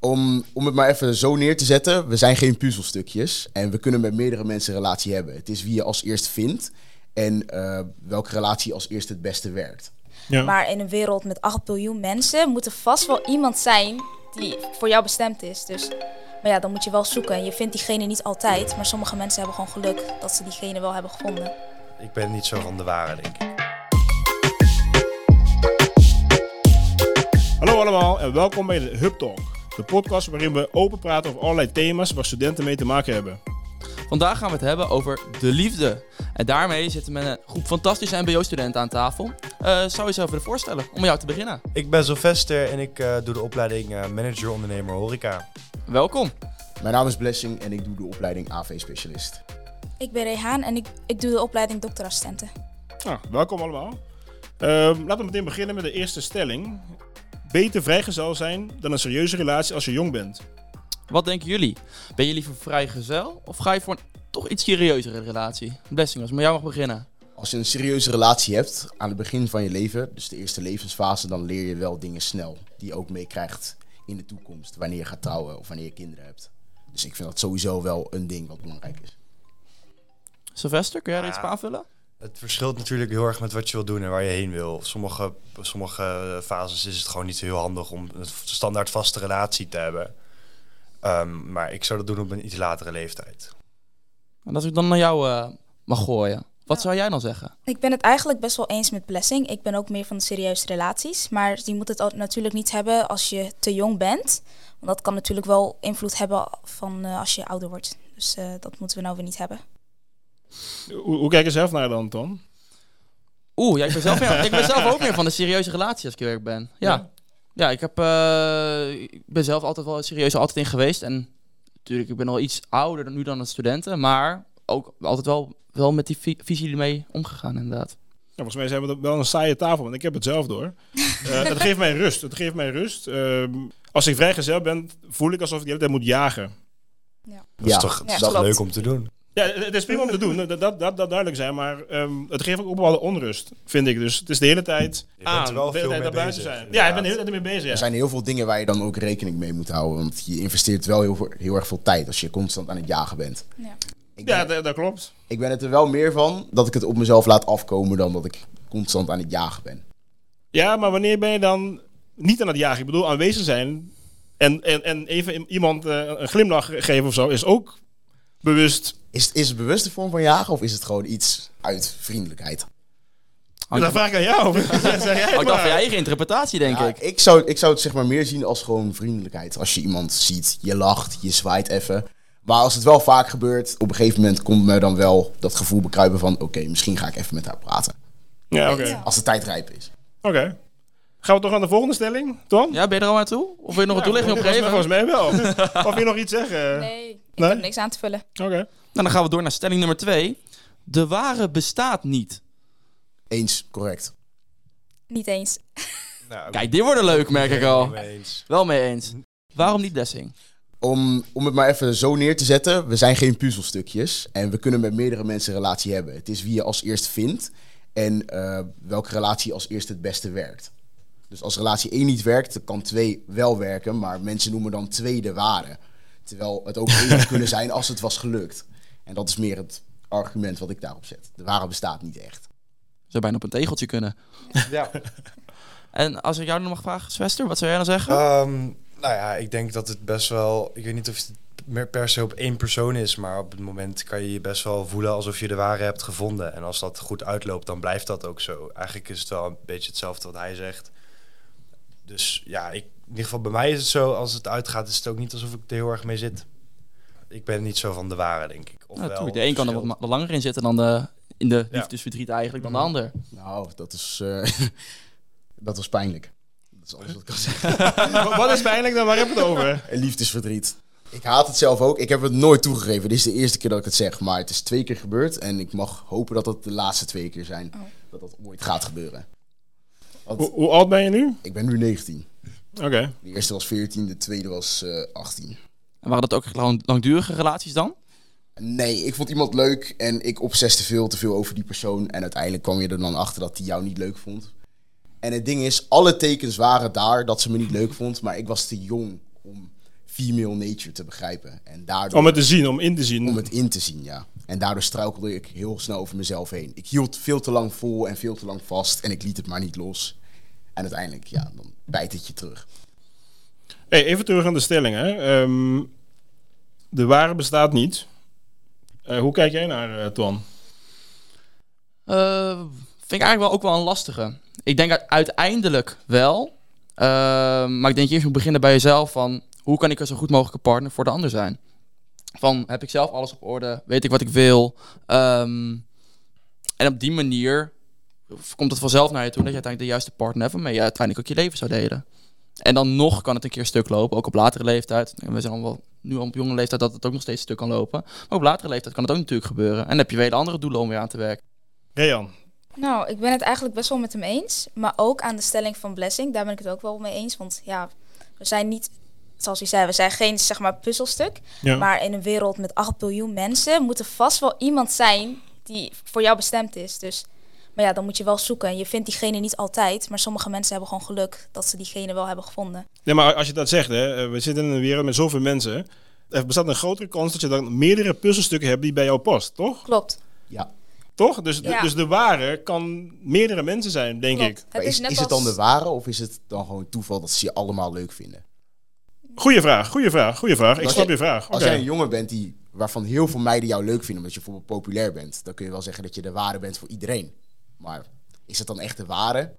Om, om het maar even zo neer te zetten, we zijn geen puzzelstukjes. En we kunnen met meerdere mensen een relatie hebben. Het is wie je als eerst vindt en eh, welke relatie als eerst het beste werkt. Ja. Maar in een wereld met 8 biljoen mensen moet er vast wel iemand zijn die voor jou bestemd is. Dus, maar ja, dan moet je wel zoeken. En je vindt diegene niet altijd, maar sommige mensen hebben gewoon geluk dat ze diegene wel hebben gevonden. Ik ben niet zo van de ware, denk ik. Hallo allemaal en welkom bij de Hub Talk. De podcast waarin we open praten over allerlei thema's waar studenten mee te maken hebben. Vandaag gaan we het hebben over de liefde. En daarmee zitten we met een groep fantastische MBO-studenten aan tafel. Eh, zou je jezelf willen voorstellen om met jou te beginnen? Ik ben Sylvester en ik eh, doe de opleiding eh, Manager Ondernemer Horeca. Welkom. Mijn naam is Blessing en ik doe de opleiding AV-specialist. Ik ben Rehaan en ik, ik doe de opleiding dokterassistenten. Nou, welkom allemaal. Ehm, laten we meteen beginnen met de eerste stelling. Beter vrijgezel zijn dan een serieuze relatie als je jong bent. Wat denken jullie? Ben je liever vrijgezel of ga je voor een toch iets serieuzere relatie? Blessing, als ik met jou mag beginnen. Als je een serieuze relatie hebt aan het begin van je leven, dus de eerste levensfase, dan leer je wel dingen snel. Die je ook meekrijgt in de toekomst, wanneer je gaat trouwen of wanneer je kinderen hebt. Dus ik vind dat sowieso wel een ding wat belangrijk is. Sylvester, kun jij er iets op aanvullen? Het verschilt natuurlijk heel erg met wat je wil doen en waar je heen wil. Sommige, sommige fases is het gewoon niet zo heel handig om een standaard vaste relatie te hebben. Ehm, maar ik zou dat doen op een iets latere leeftijd. En als ik dan naar jou eh, mag gooien, wat Ja. zou jij dan zeggen? Ik ben het eigenlijk best wel eens met Blessing. Ik ben ook meer van de serieuze relaties. Maar je moet het natuurlijk niet hebben als je te jong bent. Want dat kan natuurlijk wel invloed hebben van eh, als je ouder wordt. Dus eh, dat moeten we nou weer niet hebben. Hoe, hoe kijk je zelf naar dan, Ton? Oeh, ja, ik, ben zelf meer- ik ben zelf ook meer van de serieuze relatie als ik eerlijk ben. Ja. Ja. Ja, ik, heb, eh, ik ben zelf altijd wel serieus er altijd in geweest. En natuurlijk, ik ben al iets ouder dan nu dan de studenten. Maar ook altijd wel, wel met die vi- visie ermee omgegaan, inderdaad. Ja, volgens mij zijn we wel een saaie tafel, want ik heb het zelf door. Eh, het geeft mij rust. Het geeft mij rust. Ehm, als ik vrijgezel ben, voel ik alsof ik de hele tijd moet jagen. Dat is toch, dat is Ja, toch leuk om te doen. Ja, het is prima om te doen, dat, dat, dat, dat duidelijk zijn. Maar ehm, het geeft ook bepaalde onrust, vind ik. Dus het is de hele tijd Je bent er wel de hele veel tijd mee zijn. Ja, ik ben de hele tijd ermee bezig. Er zijn heel veel dingen waar je dan ook rekening mee moet houden. Want je investeert wel heel, veel- heel erg veel tijd als je constant aan het jagen bent. Ja. Ben, Ja, dat, dat klopt. ik ben het er wel meer van dat ik het op mezelf laat afkomen dan dat ik constant aan het jagen ben. Ja, maar wanneer ben je dan niet aan het jagen? Ik bedoel, aanwezig zijn en, en, en even iemand eh, een glimlach geven of zo is ook bewust. Is, het- is het bewust een vorm van jagen of is het gewoon iets uit vriendelijkheid? En dan vraag ik aan jou. zeg jij het Ook dan maar. van je eigen interpretatie, denk Ja, ik. ik, zou, ik zou het zeg maar meer zien als gewoon vriendelijkheid. Als je iemand ziet, je lacht, je zwaait even. Maar als het wel vaak gebeurt, op een gegeven moment komt me dan wel dat gevoel bekruipen van... oké, misschien ga ik even met haar praten. Ja, oké. Ja. Als de tijd rijp is. Oké. Gaan we toch aan de volgende stelling, Tom? Ja, ben je er al aan toe? Of wil je nog een toelichting op volgens, geven? mij- volgens mij wel. of wil je nog iets zeggen? Nee, ik Nee? heb niks aan te vullen. Oké. Nou, dan gaan we door naar stelling nummer twee. De ware bestaat niet. Eens, correct. Niet eens. Nou, Kijk, dit wordt leuk, merk ik al. mee eens. Wel mee eens. Waarom niet Blessing? Om, om het maar even zo neer te zetten, we zijn geen puzzelstukjes. En we kunnen met meerdere mensen een relatie hebben. Het is wie je als eerst vindt en eh, welke relatie als eerst het beste werkt. Dus als relatie 1 niet werkt, dan kan 2 wel werken, maar mensen noemen dan 2 de ware. Terwijl het ook 1 had kunnen zijn als het was gelukt. En dat is meer het argument wat ik daarop zet. De ware bestaat niet echt. Zou bijna op een tegeltje kunnen. Ja. En als ik jou dan mag vragen, Swester, wat zou jij dan zeggen? Ehm, nou ja, ik denk dat het best wel... Ik weet niet of het meer per se op één persoon is... maar op het moment kan je je best wel voelen alsof je de ware hebt gevonden. En als dat goed uitloopt, dan blijft dat ook zo. Eigenlijk is het wel een beetje hetzelfde wat hij zegt. Dus ja, ik, in ieder geval bij mij is het zo... als het uitgaat, is het ook niet alsof ik er heel erg mee zit. Ik ben niet zo van de ware, denk ik. Of Nou, de een kan er wat, langer in zitten dan de, in de liefdesverdriet eigenlijk dan de ander. Nou, dat is, eh, dat was pijnlijk. Dat is alles wat ik kan zeggen. Wat- is pijnlijk dan? Waar heb je het over? Liefdesverdriet. Ik haat het zelf ook. Ik heb het nooit toegegeven. Dit is de eerste keer dat ik het zeg. Maar het is twee keer gebeurd. En ik mag hopen dat het de laatste twee keer zijn. Oh. Dat dat ooit gaat gebeuren. Want Hoe, hoe oud ben je nu? ik ben nu 19. Oké. De eerste was 14, de tweede was eh 18. En waren dat ook echt lang, langdurige relaties dan? Nee, ik vond iemand leuk en ik obseste veel te veel over die persoon. En uiteindelijk kwam je er dan achter dat hij jou niet leuk vond. En het ding is, alle tekens waren daar dat ze me niet leuk vond. Maar ik was te jong om female nature te begrijpen. En daardoor, Om het te zien, om in te zien. om het in te zien, ja. En daardoor struikelde ik heel snel over mezelf heen. Ik hield veel te lang vol en veel te lang vast en ik liet het maar niet los. En uiteindelijk, ja, dan bijt het je terug. Hey, even terug aan de stelling. Hè. Ehm, de ware bestaat niet. Eh, hoe kijk jij naar, eh Twan? Eh, vind ik eigenlijk wel ook wel een lastige. Ik denk uiteindelijk wel. Maar ik denk eerst moet beginnen bij jezelf van hoe kan ik een zo goed mogelijke partner voor de ander zijn. Van heb ik zelf alles op orde? Weet ik wat ik wil? Ehm, en op die manier komt het vanzelf naar je toe dat je uiteindelijk de juiste partner hebt waarmee je uiteindelijk ook je leven zou delen. En dan nog kan het een keer stuk lopen, ook op latere leeftijd. En we zijn al wel nu al op jonge leeftijd dat het ook nog steeds stuk kan lopen. Maar op latere leeftijd kan het ook natuurlijk gebeuren. En dan heb je weer andere doelen om weer aan te werken. Rejan. Nou, ik ben het eigenlijk best wel met hem eens. Maar ook aan de stelling van Blessing, daar ben ik het ook wel mee eens. Want ja, we zijn niet, zoals u zei, we zijn geen zeg maar puzzelstuk. Ja. Maar in een wereld met 8 biljoen mensen moet er vast wel iemand zijn die voor jou bestemd is. Dus, maar ja, dan moet je wel zoeken. En je vindt diegene niet altijd. Maar sommige mensen hebben gewoon geluk dat ze diegene wel hebben gevonden. Nee, maar als je dat zegt, hè, eh, we zitten in een wereld met zoveel mensen. Er bestaat een grotere kans dat je dan meerdere puzzelstukken hebt die bij jou past, toch? Klopt. Ja. Toch? Dus, Ja. dus de ware kan meerdere mensen zijn, denk klopt. ik. Maar is, net is het als- dan de ware of is het dan gewoon toeval dat ze je allemaal leuk vinden? Goeie vraag, goeie vraag, goeie vraag. Ik snap je- vraag. Als jij een jongen bent die, waarvan heel veel meiden jou leuk vinden omdat je bijvoorbeeld populair bent, dan kun je wel zeggen dat je de ware bent voor iedereen. Maar is het dan echt de ware?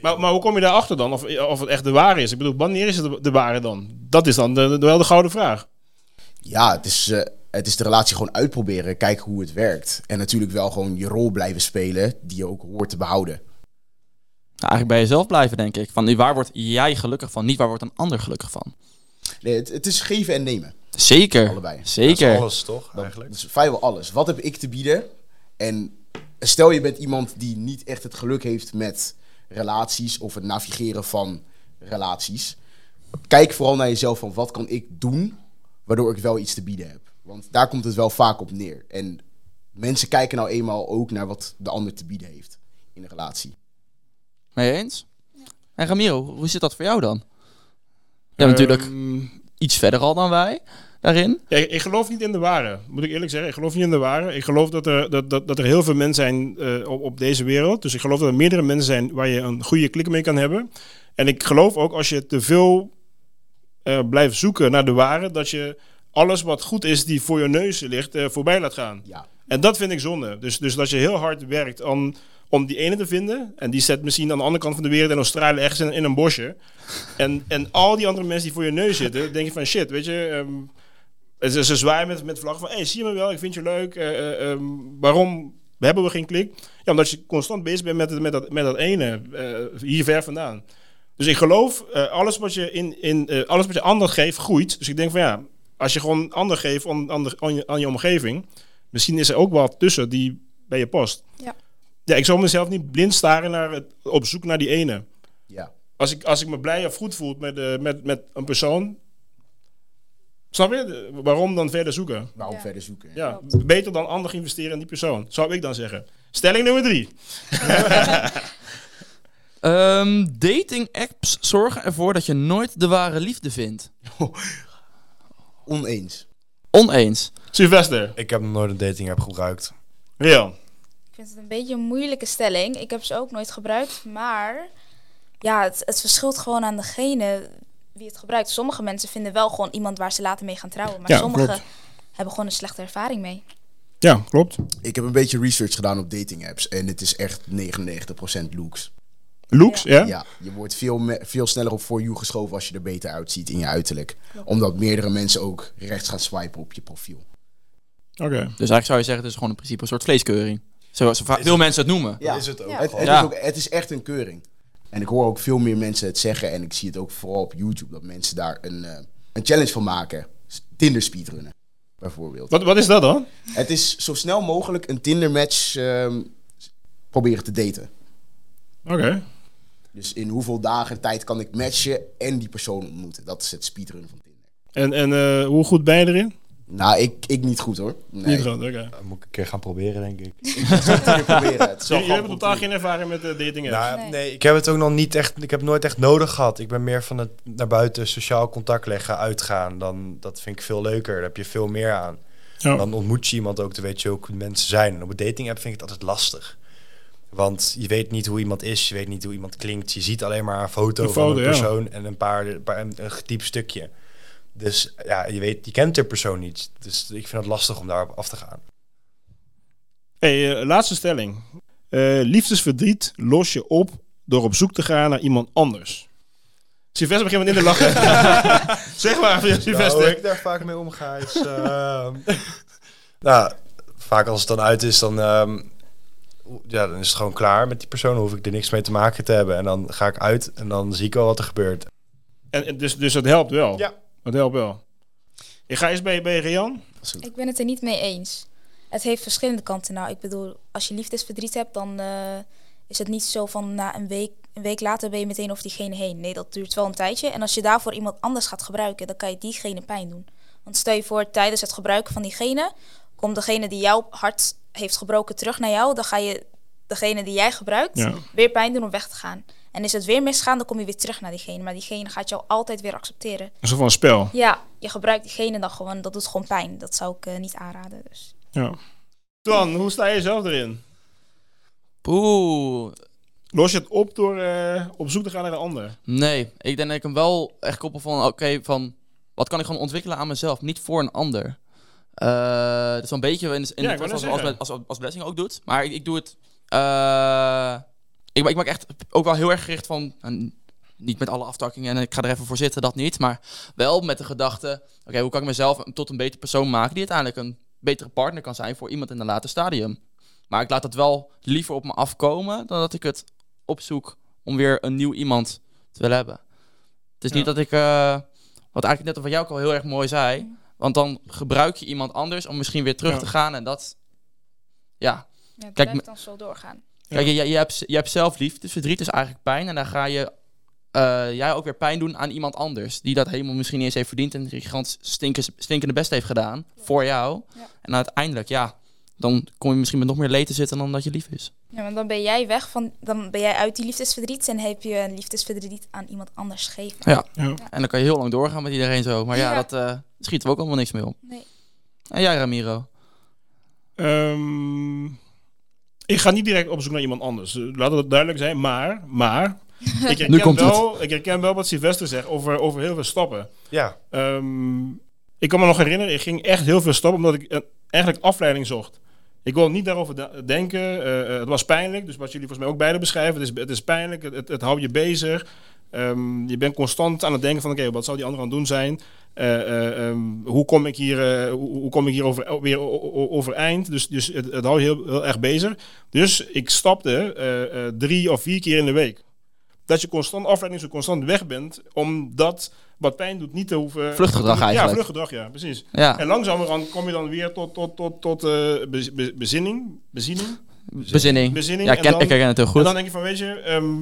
Maar, maar hoe kom je daarachter dan? Of, of het echt de ware is? Ik bedoel, wanneer is het de, de ware dan? Dat is dan de, de, wel de gouden vraag. Ja, het is, eh, het is de relatie gewoon uitproberen, kijken hoe het werkt. En natuurlijk wel gewoon je rol blijven spelen die je ook hoort te behouden. Nou, eigenlijk bij jezelf blijven, denk ik. Van waar word jij gelukkig van, niet waar wordt een ander gelukkig van. Nee, het, het is geven en nemen, Zeker. allebei. Dat is Zeker. alles toch, Dat eigenlijk? is vrijwel alles. Wat heb ik te bieden? En stel je bent iemand die niet echt het geluk heeft met relaties of het navigeren van relaties. Kijk vooral naar jezelf van wat kan ik doen waardoor ik wel iets te bieden heb. Want daar komt het wel vaak op neer. En mensen kijken nou eenmaal ook naar wat de ander te bieden heeft in een relatie. Mee eens? En Ramiro, hoe zit dat voor jou dan? Ja, natuurlijk Ehm, iets verder al dan wij daarin. Ja, ik, ik geloof niet in de ware, moet ik eerlijk zeggen. Ik geloof niet in de ware. Ik geloof dat er, dat, dat, dat er heel veel mensen zijn eh, op, op deze wereld. Dus ik geloof dat er meerdere mensen zijn waar je een goede klik mee kan hebben. En ik geloof ook als je te veel eh, blijft zoeken naar de ware, dat je alles wat goed is die voor je neus ligt, eh, voorbij laat gaan. Ja, En dat vind ik zonde. Dus, dus dat je heel hard werkt om, om die ene te vinden. En die zit misschien aan de andere kant van de wereld in Australië ergens in, een bosje. En, en al die andere mensen die voor je neus zitten, denk je van shit, weet je. ehm, ze, ze zwaaien met, met vlaggen van, hé, hey, zie je me wel, ik vind je leuk. eh, ehm, waarom hebben we geen klik? Ja, omdat je constant bezig bent met, het- met, dat, met dat ene, eh, hier ver vandaan. Dus ik geloof, alles, wat je in, in, alles wat je ander geeft, groeit. Dus ik denk van ja, als je gewoon ander geeft aan je, aan je omgeving, misschien is er ook wat tussen die bij je past. Ja. Ja, ik zou mezelf niet blind staren naar het, op zoek naar die ene. ja. Als ik, als ik me blij of goed voel met, eh, met, met een persoon, snap je? Waarom dan verder zoeken? Waarom Ja. verder zoeken? Ja, beter dan ander investeren in die persoon, zou ik dan zeggen. Stelling nummer drie. Ehm, dating apps zorgen ervoor dat je nooit de ware liefde vindt. Oneens. Oneens. Sylvester. Ik heb nog nooit een dating app gebruikt. Real. Ik vind het een beetje een moeilijke stelling. Ik heb ze ook nooit gebruikt, maar ja, het, het verschilt gewoon aan degene wie het gebruikt. Sommige mensen vinden wel gewoon iemand waar ze later mee gaan trouwen, maar Ja, sommigen klopt. hebben gewoon een slechte ervaring mee. Ja, klopt. Ik heb een beetje research gedaan op dating apps en het is echt 99% looks. Looks, ja? Ja, je wordt veel, veel sneller op For You geschoven als je er beter uitziet in je uiterlijk. Omdat meerdere mensen ook rechts gaan swipen op je profiel. Oké. Dus eigenlijk zou je zeggen, het is gewoon in principe een soort vleeskeuring. Zoals va- Is veel mensen het noemen. Ja. Is het ook Ja. Het, gewoon. het, Ja. is ook, het is echt een keuring. En ik hoor ook veel meer mensen het zeggen. En ik zie het ook vooral op YouTube. Dat mensen daar een, eh, een challenge van maken. Tinder speedrunnen, bijvoorbeeld. Wat, wat is dat dan? Het is zo snel mogelijk een Tinder match ehm, proberen te daten. Oké. Dus in hoeveel dagen tijd kan ik matchen en die persoon ontmoeten. Dat is het speedrunnen van Tinder. En, en eh, hoe goed ben je erin? Nou, ik, ik niet goed hoor. Nee. Niet goed, oké. Dat moet ik een keer gaan proberen, denk ik. Proberen. Het Jullie hebben grappig totaal geen ervaring met eh, dating apps. Nou, Nee. nee. ik heb het ook nog niet echt. Ik heb het nooit echt nodig gehad. Ik ben meer van het naar buiten sociaal contact leggen, uitgaan. Dan dat vind ik veel leuker. Daar heb je veel meer aan. Ja. Dan ontmoet je iemand ook, dan weet je ook hoe mensen zijn. En op een dating app vind ik het altijd lastig. Want je weet niet hoe iemand is, je weet niet hoe iemand klinkt. Je ziet alleen maar een foto, Een van een ja. persoon en een paar, een, paar- een, een getypt stukje. Dus ja, je weet, je kent de persoon niet. Dus ik vind het lastig om daarop af te gaan. Hey, eh, laatste stelling. Eh, liefdesverdriet los je op door op zoek te gaan naar iemand anders. Sylvester begint met in te lachen. zeg maar, Sylvester. Nou, hoe ik daar vaak mee omga is... ehm, nou, vaak als het dan uit is, dan, ehm, ja, dan is het gewoon klaar met die persoon. Dan hoef ik er niks mee te maken te hebben. En dan ga ik uit en dan zie ik wel wat er gebeurt. En, en dus, dus dat helpt wel. Ja. Dat helpt wel. Ik ga eens bij, bij Rian. Ik ben het er niet mee eens. Het heeft verschillende kanten. Nou, ik bedoel, als je liefdesverdriet hebt, dan eh, is het niet zo van na een week, een week later ben je meteen over diegene heen. Nee, dat duurt wel een tijdje. En als je daarvoor iemand anders gaat gebruiken, dan kan je diegene pijn doen. Want stel je voor, tijdens het gebruiken van diegene, komt degene die jouw hart heeft gebroken terug naar jou. Dan ga je degene die jij gebruikt Ja. weer pijn doen om weg te gaan. En is het weer misgaan, dan kom je weer terug naar diegene. Maar diegene gaat jou altijd weer accepteren. Een soort van spel. Ja, je gebruikt diegene dan gewoon, dat doet gewoon pijn. Dat zou ik eh, niet aanraden. Dus. Ja. Twan, hoe sta je zelf erin? Oeh, Los je het op door eh, op zoek te gaan naar een ander? nee. Ik denk dat ik hem wel echt koppel van, oké, van... Wat kan ik gewoon ontwikkelen aan mezelf, niet voor een ander. Eh dat is wel een beetje in, in Ja, de als, als, als, als, als Blessing ook doet. Maar ik, ik doe het... eh, ik, ik maak echt ook wel heel erg gericht van... en niet met alle aftakkingen en ik ga er even voor zitten, dat niet. Maar wel met de gedachte... Oké, hoe kan ik mezelf tot een betere persoon maken... die uiteindelijk een betere partner kan zijn voor iemand in een later stadium. Maar ik laat het wel liever op me afkomen... dan dat ik het opzoek om weer een nieuw iemand te willen hebben. Het is Ja. niet dat ik... eh, wat eigenlijk net wat jou ook al heel erg mooi zei... Want dan gebruik je iemand anders om misschien weer terug Ja. te gaan. En dat... Ja, Ja, het Kijk, blijft dan zo doorgaan. Ja. Kijk, je, hebt, je hebt zelf lief, dus verdriet is eigenlijk pijn. En dan ga je eh, jij ook weer pijn doen aan iemand anders. Die dat helemaal misschien niet eens heeft verdiend. En stinken, stinkende best heeft gedaan. Voor jou. Ja. En uiteindelijk, ja, dan kom je misschien met nog meer leed te zitten dan dat je lief is. Ja, maar dan ben jij weg van, dan ben jij uit die liefdesverdriet en heb je een liefdesverdriet aan iemand anders gegeven. Ja. Ja. En dan kan je heel lang doorgaan met iedereen zo. Maar ja, Ja. dat eh, schiet er ook allemaal niks mee op. Nee. En jij, Ramiro? Ehm, ik ga niet direct op zoek naar iemand anders. Eh, Laat het duidelijk zijn. Maar, maar ik, herken Nu komt wel, ik herken wel wat Sylvester zegt over, over heel veel stappen. Ja, Ehm, ik kan me nog herinneren, ik ging echt heel veel stappen omdat ik eh, eigenlijk afleiding zocht. Ik wil niet daarover da- denken. eh, het was pijnlijk, dus wat jullie volgens mij ook beide beschrijven. Het is, het is pijnlijk, het, het, het houdt je bezig. Ehm, je bent constant aan het denken van, oké, wat zou die ander aan het doen zijn? Eh, eh, ehm, hoe kom ik hier, eh, hoe, kom ik hier over, weer overeind? Dus, dus het, het houdt je heel, heel erg bezig. Dus ik stapte drie of vier keer in de week. Dat je constant afleiding, zo constant weg bent, omdat wat pijn doet niet te hoeven... Vluchtgedrag Ja, eigenlijk. vluchtgedrag, ja, precies. Ja, En langzamerhand kom je dan weer tot, tot, tot, tot bez- be- bezinning. Bezinning. bezinning. Bezinning. Ja, En ken, dan- ik herken het heel En goed. dan denk je van, weet je, ehm,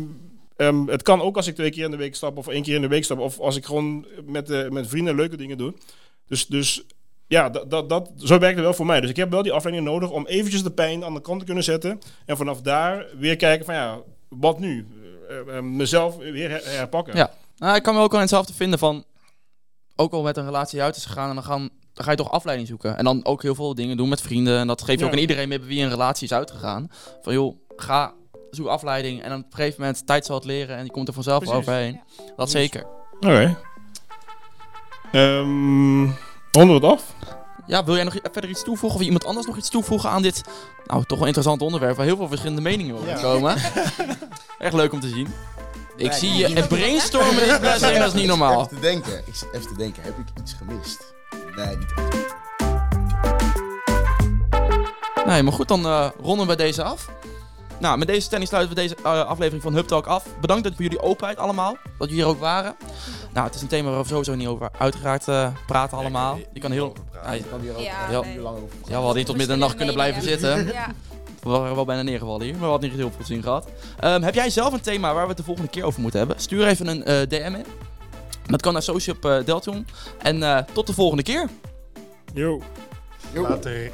ehm, het kan ook als ik twee keer in de week stap of één keer in de week stap. Of als ik gewoon met, met vrienden leuke dingen doe. Dus, dus ja, dat, dat, dat, zo werkt het wel voor mij. Dus ik heb wel die afleiding nodig om eventjes de pijn aan de kant te kunnen zetten. En vanaf daar weer kijken van, ja, wat nu? Eh, mezelf weer her- herpakken. Ja. Nou, ik kan me ook wel in hetzelfde vinden van... Ook al met een relatie uit is gegaan en dan, gaan, dan ga je toch afleiding zoeken. En dan ook heel veel dingen doen met vrienden. En dat geef je Ja. ook aan iedereen mee bij wie een relatie is uitgegaan. Van joh, ga, zoek afleiding. En dan op een gegeven moment, tijd zal het leren. En je komt er vanzelf Precies. overheen. Dat Precies. zeker. Oké. Ehm, ronden we het af? Ja, wil jij nog verder iets toevoegen? Of iemand anders nog iets toevoegen aan dit... Nou, toch wel interessant onderwerp. Waar heel veel verschillende meningen over Ja. komen. Echt leuk om te zien. Ik Nee, zie je en brainstormen in blessing, dat is niet normaal. Even te denken. Ik zit even te denken. Heb ik iets gemist? Nee, niet echt. Nee, maar goed, dan eh, ronden we deze af. Nou, met deze stelling sluiten we deze eh, aflevering van Hub Talk af. Bedankt voor jullie openheid allemaal, dat jullie hier ook waren. Nou, het is een thema waar we sowieso niet over uiteraard eh, praten allemaal. Je kan heel... Ja, je- kan hier ook Ja, heel nee. lang over ja, we hadden hier tot middernacht kunnen blijven zitten. Ja. We waren wel bijna neergevallen hier, maar we hadden niet heel veel zin gehad. Ehm, heb jij zelf een thema waar we het de volgende keer over moeten hebben? Stuur even een eh, DM in. Dat kan naar Sociop uh, Deltion. En eh, tot de volgende keer. Yo. Yo. Later.